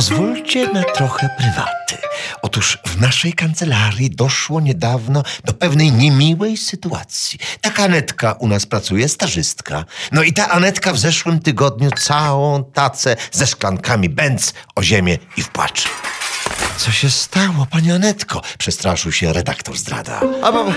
Pozwólcie na trochę prywaty. Otóż w naszej kancelarii doszło niedawno do pewnej niemiłej sytuacji. Taka Anetka u nas pracuje, stażystka. No i ta Anetka w zeszłym tygodniu całą tacę ze szklankami bęc o ziemię i w płacz. Co się stało, pani Anetko? Przestraszył się redaktor zdrada. Albo,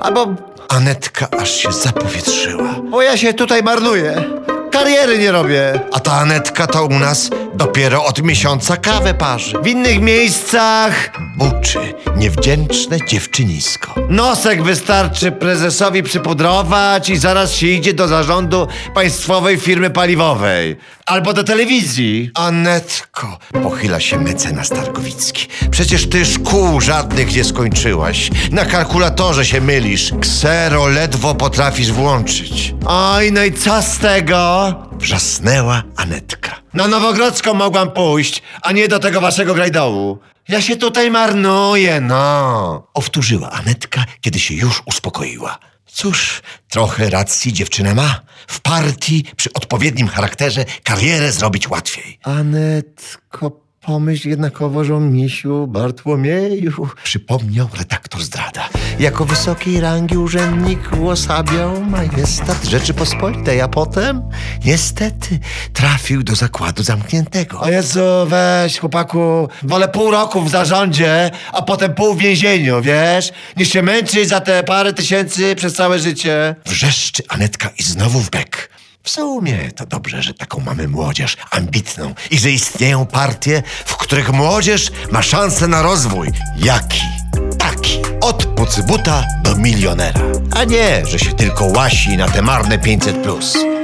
albo, Anetka aż się zapowietrzyła. bo ja się tutaj marnuję. Kariery nie robię. A ta Anetka to u nas dopiero od miesiąca kawę parzy. W innych miejscach Buczy, niewdzięczne dziewczynisko. nosek wystarczy prezesowi przypudrować i zaraz się idzie do zarządu państwowej firmy paliwowej. Albo do telewizji. Anetko, pochyla się mecenas Targowicki. Przecież ty szkół żadnych nie skończyłaś. Na kalkulatorze się mylisz. Ksero ledwo potrafisz włączyć. Oj, no i co z tego? Wrzasnęła Anetka. Na Nowogrodzką mogłam pójść, a nie do tego waszego grajdołu. Ja się tutaj marnuję, no. Powtórzyła Anetka, kiedy się już uspokoiła. Cóż, trochę racji dziewczyna ma. W partii przy odpowiednim charakterze karierę zrobić łatwiej. Anetko, pomyśl jednakowo, że misiu Bartłomieju. Przypomniał redaktor zdrada. Jako wysokiej rangi urzędnik uosabiał majestat Rzeczypospolitej, a potem niestety trafił do zakładu zamkniętego. O Jezu, weź chłopaku, wolę pół roku w zarządzie, a potem pół w więzieniu, wiesz? Niż się męczyć za te parę tysięcy przez całe życie. Wrzeszczy Anetka i znowu w bek. W sumie to dobrze, że taką mamy młodzież ambitną i że istnieją partie, w których młodzież ma szansę na rozwój. Jaki? Taki. Od pucybuta do milionera. A nie, że się tylko łasi na te marne 500+. Plus.